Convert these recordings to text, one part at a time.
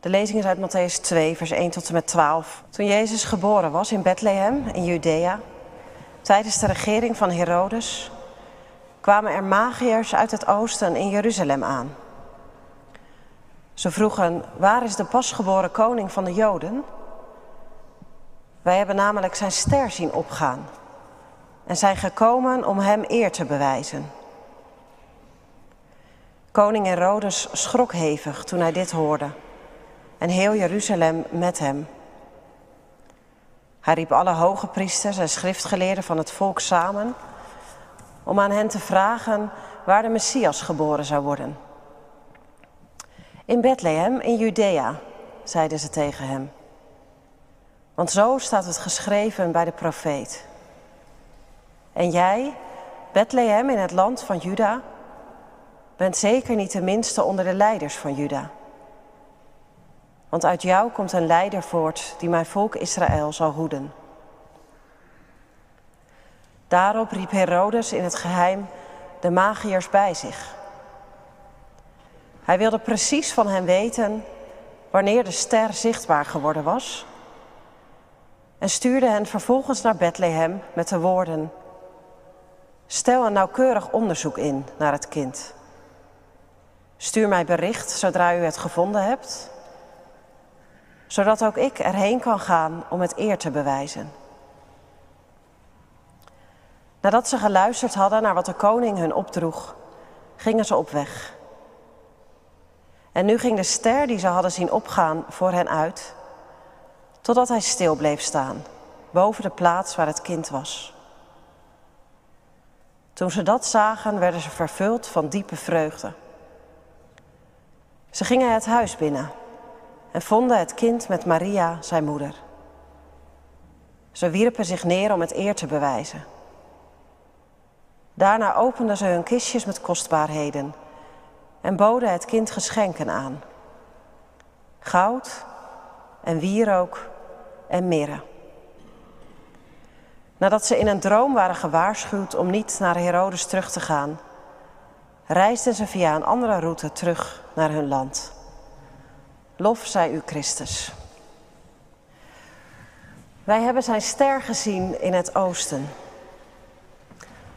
De lezing is uit Matthäus 2, vers 1 tot en met 12. Toen Jezus geboren was in Bethlehem in Judea, tijdens de regering van Herodes, kwamen er magiërs uit het oosten in Jeruzalem aan. Ze vroegen, waar is de pasgeboren koning van de Joden? Wij hebben namelijk zijn ster zien opgaan en zijn gekomen om hem eer te bewijzen. Koning Herodes schrok hevig toen hij dit hoorde en heel Jeruzalem met hem. Hij riep alle hoge priesters en schriftgeleerden van het volk samen om aan hen te vragen waar de Messias geboren zou worden. In Bethlehem, in Judea, zeiden ze tegen hem. Want zo staat het geschreven bij de profeet. En jij, Bethlehem in het land van Juda, bent zeker niet de minste onder de leiders van Juda. Want uit jou komt een leider voort die mijn volk Israël zal hoeden. Daarop riep Herodes in het geheim de magiërs bij zich. Hij wilde precies van hen weten wanneer de ster zichtbaar geworden was en stuurde hen vervolgens naar Bethlehem met de woorden: Stel een nauwkeurig onderzoek in naar het kind. Stuur mij bericht zodra u het gevonden hebt, zodat ook ik erheen kan gaan om het eer te bewijzen. Nadat ze geluisterd hadden naar wat de koning hun opdroeg, gingen ze op weg. En nu ging de ster die ze hadden zien opgaan voor hen uit, totdat hij stil bleef staan, boven de plaats waar het kind was. Toen ze dat zagen, werden ze vervuld van diepe vreugde. Ze gingen het huis binnen en vonden het kind met Maria, zijn moeder. Ze wierpen zich neer om het eer te bewijzen. Daarna openden ze hun kistjes met kostbaarheden en boden het kind geschenken aan. Goud en wierook en mirre. Nadat ze in een droom waren gewaarschuwd om niet naar Herodes terug te gaan, reisden ze via een andere route terug naar hun land. Lof zij u, Christus. Wij hebben zijn ster gezien in het oosten.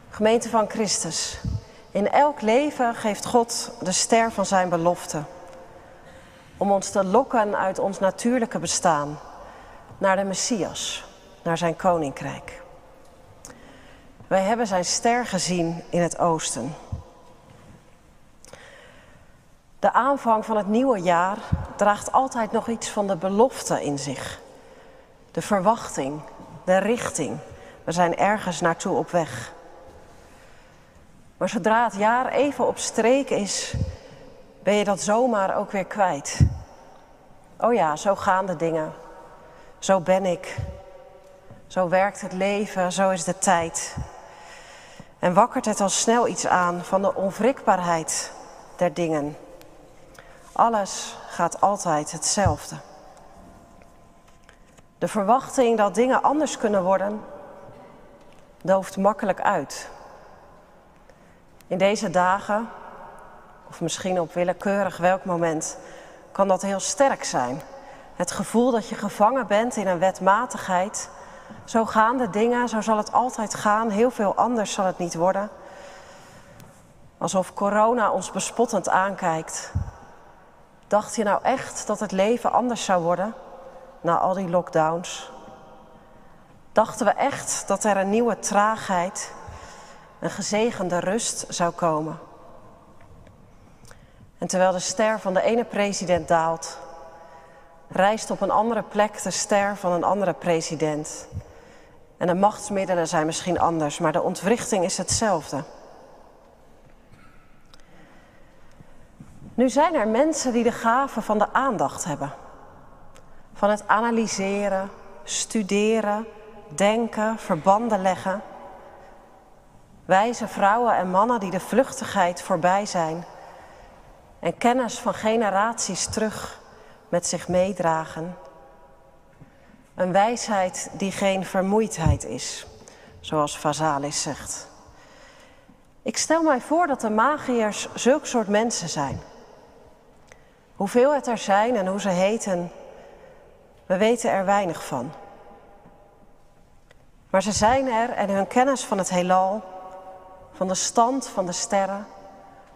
Gemeente van Christus. In elk leven geeft God de ster van zijn belofte. Om ons te lokken uit ons natuurlijke bestaan naar de Messias, naar zijn koninkrijk. Wij hebben zijn ster gezien in het oosten. De aanvang van het nieuwe jaar draagt altijd nog iets van de belofte in zich. De verwachting, de richting. We zijn ergens naartoe op weg. Maar zodra het jaar even op streek is, ben je dat zomaar ook weer kwijt. Oh ja, zo gaan de dingen. Zo ben ik. Zo werkt het leven, zo is de tijd. En wakkert het al snel iets aan van de onwrikbaarheid der dingen. Alles gaat altijd hetzelfde. De verwachting dat dingen anders kunnen worden, dooft makkelijk uit. In deze dagen, of misschien op willekeurig welk moment, kan dat heel sterk zijn. Het gevoel dat je gevangen bent in een wetmatigheid. Zo gaan de dingen, zo zal het altijd gaan, heel veel anders zal het niet worden. Alsof corona ons bespottend aankijkt. Dacht je nou echt dat het leven anders zou worden na al die lockdowns? Dachten we echt dat er een nieuwe traagheid, een gezegende rust zou komen? En terwijl de ster van de ene president daalt, rijst op een andere plek de ster van een andere president. En de machtsmiddelen zijn misschien anders, maar de ontwrichting is hetzelfde. Nu zijn er mensen die de gave van de aandacht hebben. Van het analyseren, studeren, denken, verbanden leggen. Wijze vrouwen en mannen die de vluchtigheid voorbij zijn en kennis van generaties terug met zich meedragen. Een wijsheid die geen vermoeidheid is, zoals Vazalis zegt. Ik stel mij voor dat de magiërs zulk soort mensen zijn. Hoeveel het er zijn en hoe ze heten, we weten er weinig van. Maar ze zijn er en hun kennis van het heelal, van de stand van de sterren,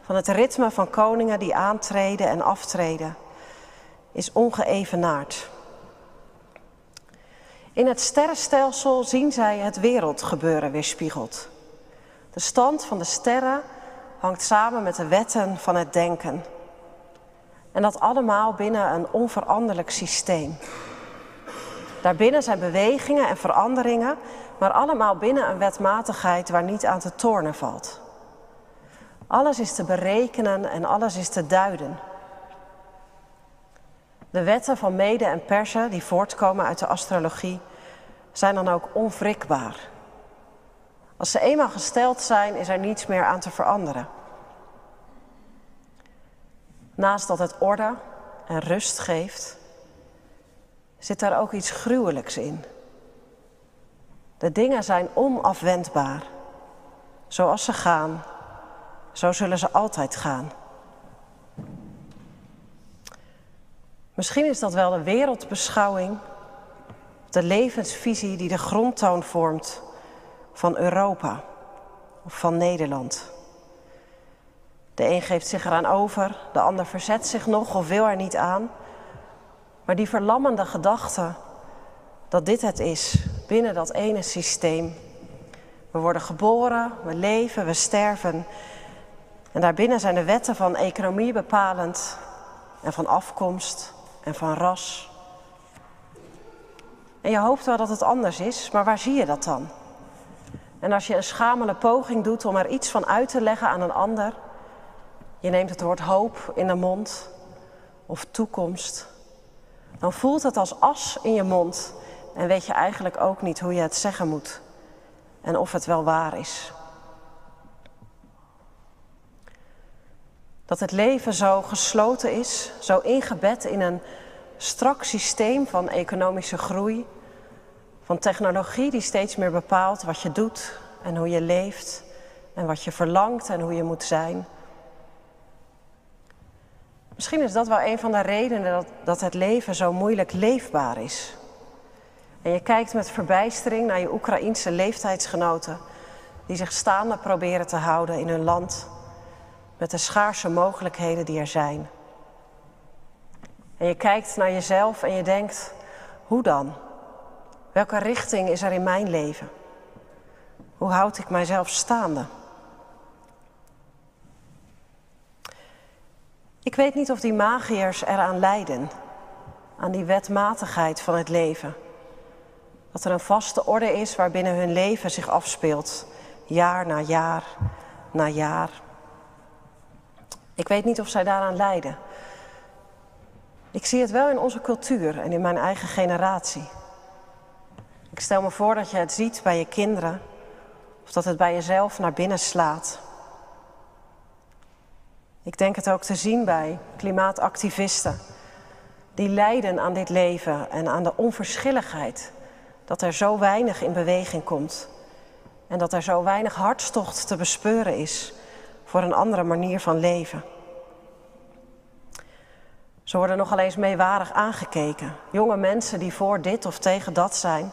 van het ritme van koningen die aantreden en aftreden, is ongeëvenaard. In het sterrenstelsel zien zij het wereldgebeuren weerspiegeld. De stand van de sterren hangt samen met de wetten van het denken. En dat allemaal binnen een onveranderlijk systeem. Daarbinnen zijn bewegingen en veranderingen, maar allemaal binnen een wetmatigheid waar niet aan te tornen valt. Alles is te berekenen en alles is te duiden. De wetten van Mede en Persen die voortkomen uit de astrologie zijn dan ook onwrikbaar. Als ze eenmaal gesteld zijn, is er niets meer aan te veranderen. Naast dat het orde en rust geeft, zit daar ook iets gruwelijks in. De dingen zijn onafwendbaar. Zoals ze gaan, zo zullen ze altijd gaan. Misschien is dat wel de wereldbeschouwing, de levensvisie die de grondtoon vormt van Europa of van Nederland. De een geeft zich eraan over, de ander verzet zich nog of wil er niet aan. Maar die verlammende gedachte dat dit het is binnen dat ene systeem. We worden geboren, we leven, we sterven. En daarbinnen zijn de wetten van economie bepalend en van afkomst en van ras. En je hoopt wel dat het anders is, maar waar zie je dat dan? En als je een schamele poging doet om er iets van uit te leggen aan een ander, je neemt het woord hoop in de mond of toekomst, dan voelt het als as in je mond en weet je eigenlijk ook niet hoe je het zeggen moet en of het wel waar is. Dat het leven zo gesloten is, zo ingebed in een strak systeem van economische groei, van technologie die steeds meer bepaalt wat je doet en hoe je leeft en wat je verlangt en hoe je moet zijn. Misschien is dat wel een van de redenen dat, dat het leven zo moeilijk leefbaar is. En je kijkt met verbijstering naar je Oekraïense leeftijdsgenoten die zich staande proberen te houden in hun land met de schaarse mogelijkheden die er zijn. En je kijkt naar jezelf en je denkt, hoe dan? Welke richting is er in mijn leven? Hoe houd ik mijzelf staande? Ik weet niet of die magiërs eraan lijden, aan die wetmatigheid van het leven. Dat er een vaste orde is waarbinnen hun leven zich afspeelt, jaar na jaar na jaar. Ik weet niet of zij daaraan lijden. Ik zie het wel in onze cultuur en in mijn eigen generatie. Ik stel me voor dat je het ziet bij je kinderen of dat het bij jezelf naar binnen slaat. Ik denk het ook te zien bij klimaatactivisten die lijden aan dit leven en aan de onverschilligheid dat er zo weinig in beweging komt en dat er zo weinig hartstocht te bespeuren is voor een andere manier van leven. Ze worden nogal eens meewarig aangekeken. Jonge mensen die voor dit of tegen dat zijn.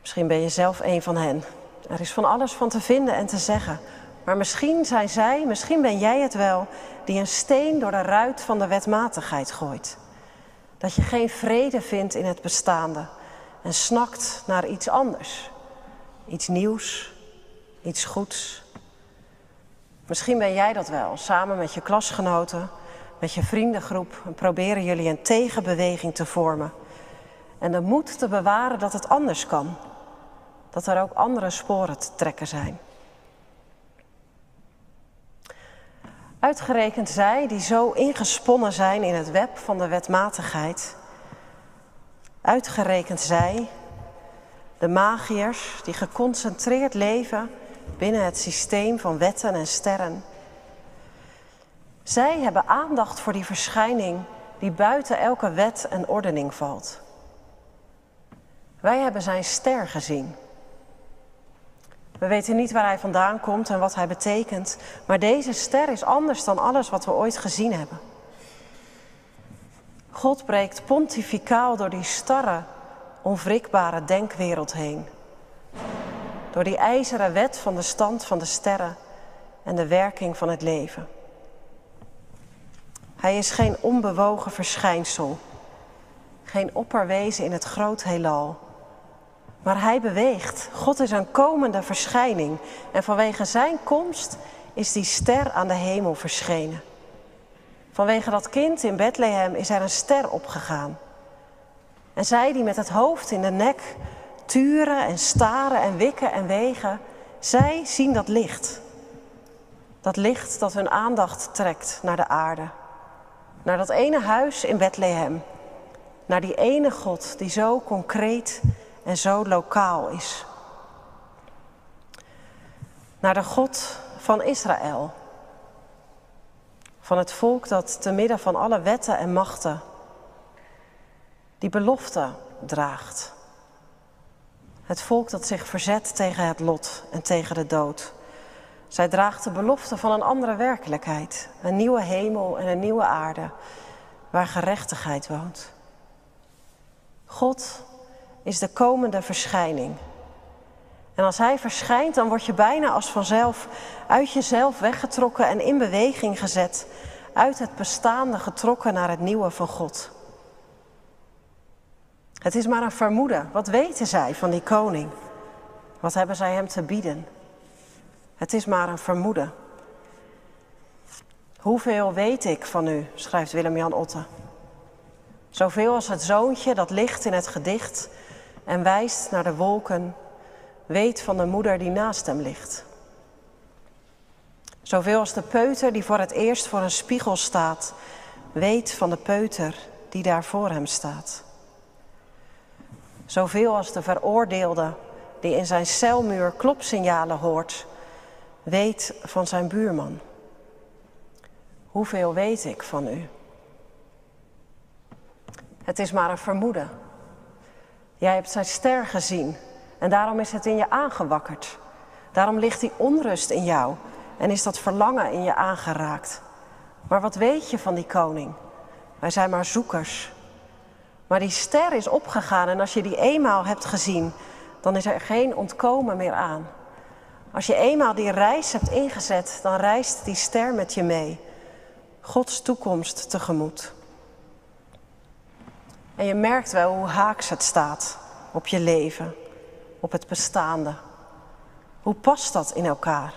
Misschien ben je zelf een van hen. Er is van alles van te vinden en te zeggen. Maar misschien zijn zij, misschien ben jij het wel, die een steen door de ruit van de wetmatigheid gooit. Dat je geen vrede vindt in het bestaande en snakt naar iets anders. Iets nieuws, iets goeds. Misschien ben jij dat wel, samen met je klasgenoten, met je vriendengroep. En proberen jullie een tegenbeweging te vormen. En de moed te bewaren dat het anders kan. Dat er ook andere sporen te trekken zijn. Uitgerekend zij die zo ingesponnen zijn in het web van de wetmatigheid. Uitgerekend zij, de magiërs die geconcentreerd leven binnen het systeem van wetten en sterren. Zij hebben aandacht voor die verschijning die buiten elke wet en ordening valt. Wij hebben zijn ster gezien. We weten niet waar hij vandaan komt en wat hij betekent, maar deze ster is anders dan alles wat we ooit gezien hebben. God breekt pontificaal door die starre, onwrikbare denkwereld heen. Door die ijzeren wet van de stand van de sterren en de werking van het leven. Hij is geen onbewogen verschijnsel, geen opperwezen in het groot heelal. Maar hij beweegt. God is een komende verschijning. En vanwege zijn komst is die ster aan de hemel verschenen. Vanwege dat kind in Bethlehem is er een ster opgegaan. En zij die met het hoofd in de nek turen en staren en wikken en wegen, zij zien dat licht. Dat licht dat hun aandacht trekt naar de aarde. Naar dat ene huis in Bethlehem. Naar die ene God die zo concreet en zo lokaal is. Naar de God van Israël. Van het volk dat te midden van alle wetten en machten die belofte draagt. Het volk dat zich verzet tegen het lot en tegen de dood. Zij draagt de belofte van een andere werkelijkheid. Een nieuwe hemel en een nieuwe aarde waar gerechtigheid woont. God is de komende verschijning. En als Hij verschijnt, dan word je bijna als vanzelf uit jezelf weggetrokken en in beweging gezet, uit het bestaande getrokken naar het nieuwe van God. Het is maar een vermoeden. Wat weten zij van die koning? Wat hebben zij hem te bieden? Het is maar een vermoeden. Hoeveel weet ik van u, schrijft Willem-Jan Otte. Zoveel als het zoontje dat ligt in het gedicht en wijst naar de wolken, weet van de moeder die naast hem ligt. Zoveel als de peuter die voor het eerst voor een spiegel staat, weet van de peuter die daar voor hem staat. Zoveel als de veroordeelde die in zijn celmuur klopsignalen hoort, weet van zijn buurman. Hoeveel weet ik van u? Het is maar een vermoeden. Jij hebt zijn ster gezien en daarom is het in je aangewakkerd. Daarom ligt die onrust in jou en is dat verlangen in je aangeraakt. Maar wat weet je van die koning? Wij zijn maar zoekers. Maar die ster is opgegaan en als je die eenmaal hebt gezien, dan is er geen ontkomen meer aan. Als je eenmaal die reis hebt ingezet, dan reist die ster met je mee. Gods toekomst tegemoet. En je merkt wel hoe haaks het staat op je leven, op het bestaande. Hoe past dat in elkaar?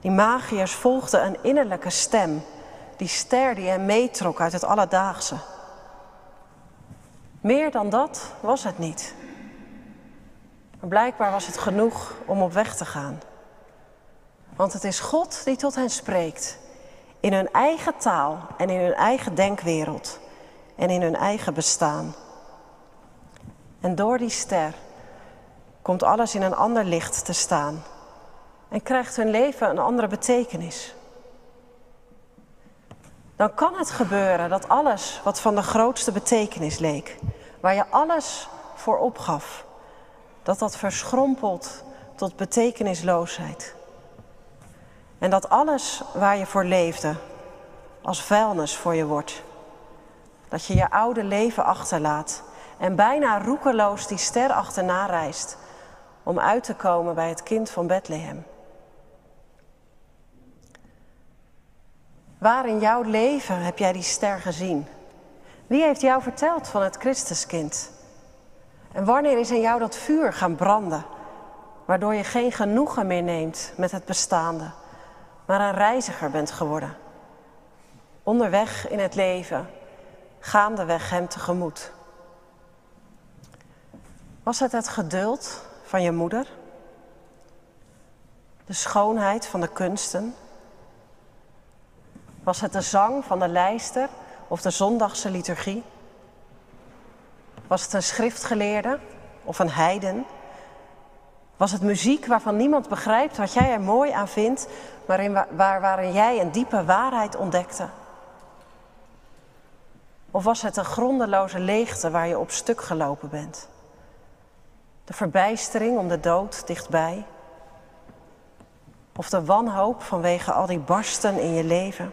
Die magiërs volgden een innerlijke stem, die ster die hem meetrok uit het alledaagse. Meer dan dat was het niet. Maar blijkbaar was het genoeg om op weg te gaan. Want het is God die tot hen spreekt. In hun eigen taal en in hun eigen denkwereld. En in hun eigen bestaan. En door die ster komt alles in een ander licht te staan. En krijgt hun leven een andere betekenis. Dan kan het gebeuren dat alles wat van de grootste betekenis leek, waar je alles voor opgaf, dat dat verschrompelt tot betekenisloosheid. En dat alles waar je voor leefde als vuilnis voor je wordt. Dat je je oude leven achterlaat en bijna roekeloos die ster achterna reist om uit te komen bij het kind van Bethlehem. Waar in jouw leven heb jij die ster gezien? Wie heeft jou verteld van het Christuskind? En wanneer is in jou dat vuur gaan branden, waardoor je geen genoegen meer neemt met het bestaande, maar een reiziger bent geworden? Onderweg in het leven, gaandeweg hem tegemoet. Was het het geduld van je moeder? De schoonheid van de kunsten? Was het de zang van de lijster of de zondagse liturgie? Was het een schriftgeleerde of een heiden? Was het muziek waarvan niemand begrijpt wat jij er mooi aan vindt, waarin, waar, waarin jij een diepe waarheid ontdekte? Of was het een grondeloze leegte waar je op stuk gelopen bent? De verbijstering om de dood dichtbij? Of de wanhoop vanwege al die barsten in je leven?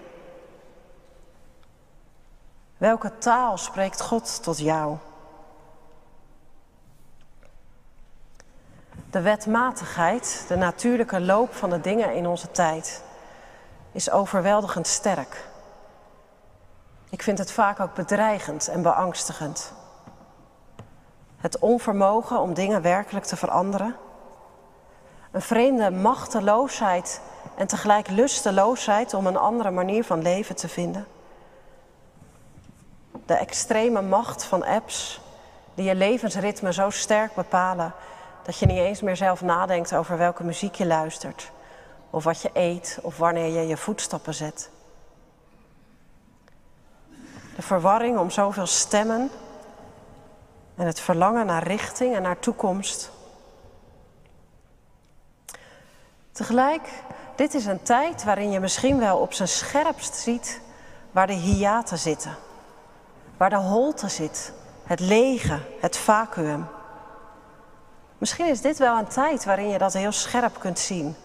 Welke taal spreekt God tot jou? De wetmatigheid, de natuurlijke loop van de dingen in onze tijd, is overweldigend sterk. Ik vind het vaak ook bedreigend en beangstigend. Het onvermogen om dingen werkelijk te veranderen. Een vreemde machteloosheid en tegelijk lusteloosheid om een andere manier van leven te vinden. De extreme macht van apps die je levensritme zo sterk bepalen dat je niet eens meer zelf nadenkt over welke muziek je luistert, of wat je eet, of wanneer je je voetstappen zet. De verwarring om zoveel stemmen en het verlangen naar richting en naar toekomst. Tegelijk, dit is een tijd waarin je misschien wel op zijn scherpst ziet waar de hiaten zitten, waar de holte zit, het lege, het vacuüm. Misschien is dit wel een tijd waarin je dat heel scherp kunt zien.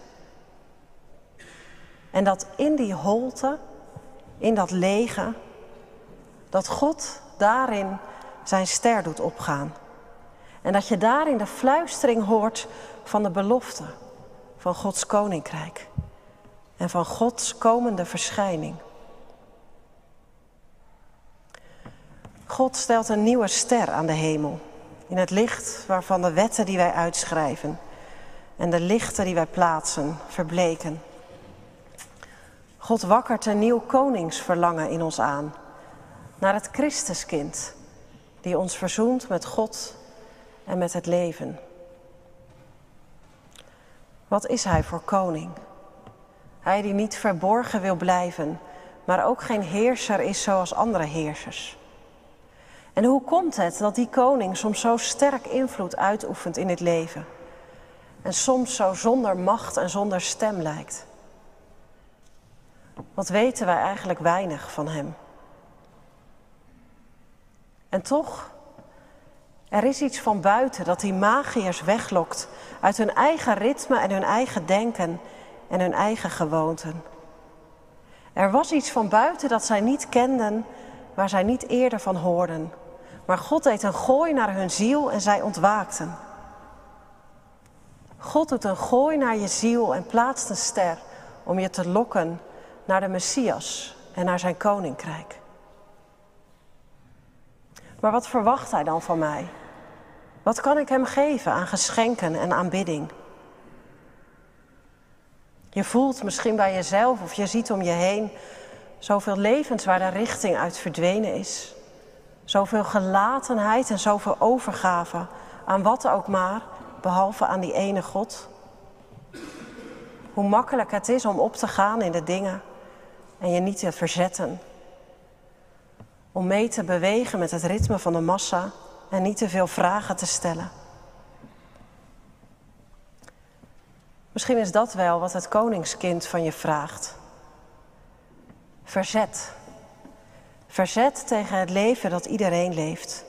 En dat in die holte, in dat lege, dat God daarin zijn ster doet opgaan. En dat je daarin de fluistering hoort van de belofte van Gods koninkrijk en van Gods komende verschijning. God stelt een nieuwe ster aan de hemel, in het licht waarvan de wetten die wij uitschrijven en de lichten die wij plaatsen verbleken. God wakkert een nieuw koningsverlangen in ons aan, naar het Christuskind, die ons verzoent met God en met het leven. Wat is hij voor koning? Hij die niet verborgen wil blijven, maar ook geen heerser is zoals andere heersers. En hoe komt het dat die koning soms zo sterk invloed uitoefent in het leven en soms zo zonder macht en zonder stem lijkt? Wat weten wij eigenlijk weinig van hem? En toch, er is iets van buiten dat die magiërs weglokt uit hun eigen ritme en hun eigen denken en hun eigen gewoonten. Er was iets van buiten dat zij niet kenden, waar zij niet eerder van hoorden. Maar God deed een gooi naar hun ziel en zij ontwaakten. God doet een gooi naar je ziel en plaatst een ster om je te lokken naar de Messias en naar zijn koninkrijk. Maar wat verwacht hij dan van mij? Wat kan ik hem geven aan geschenken en aanbidding? Je voelt misschien bij jezelf of je ziet om je heen zoveel levens waar de richting uit verdwenen is. Zoveel gelatenheid en zoveel overgave aan wat ook maar, behalve aan die ene God. Hoe makkelijk het is om op te gaan in de dingen en je niet te verzetten. Om mee te bewegen met het ritme van de massa en niet te veel vragen te stellen. Misschien is dat wel wat het koningskind van je vraagt. Verzet. Verzet tegen het leven dat iedereen leeft.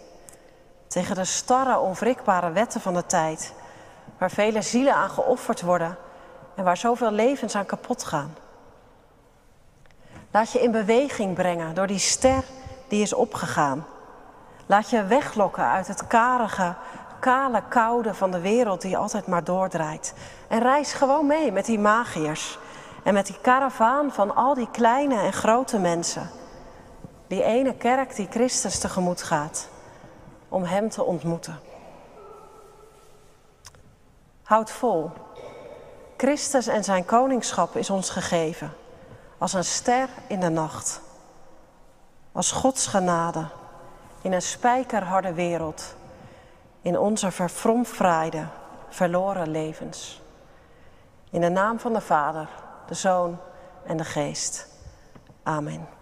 Tegen de starre, onwrikbare wetten van de tijd, waar vele zielen aan geofferd worden en waar zoveel levens aan kapot gaan. Laat je in beweging brengen door die ster die is opgegaan. Laat je weglokken uit het karige, kale koude van de wereld die altijd maar doordraait. En reis gewoon mee met die magiërs en met die karavaan van al die kleine en grote mensen. Die ene kerk die Christus tegemoet gaat om Hem te ontmoeten. Houd vol. Christus en zijn koningschap is ons gegeven als een ster in de nacht. Als Gods genade in een spijkerharde wereld, in onze verfromfraaide, verloren levens. In de naam van de Vader, de Zoon en de Geest. Amen.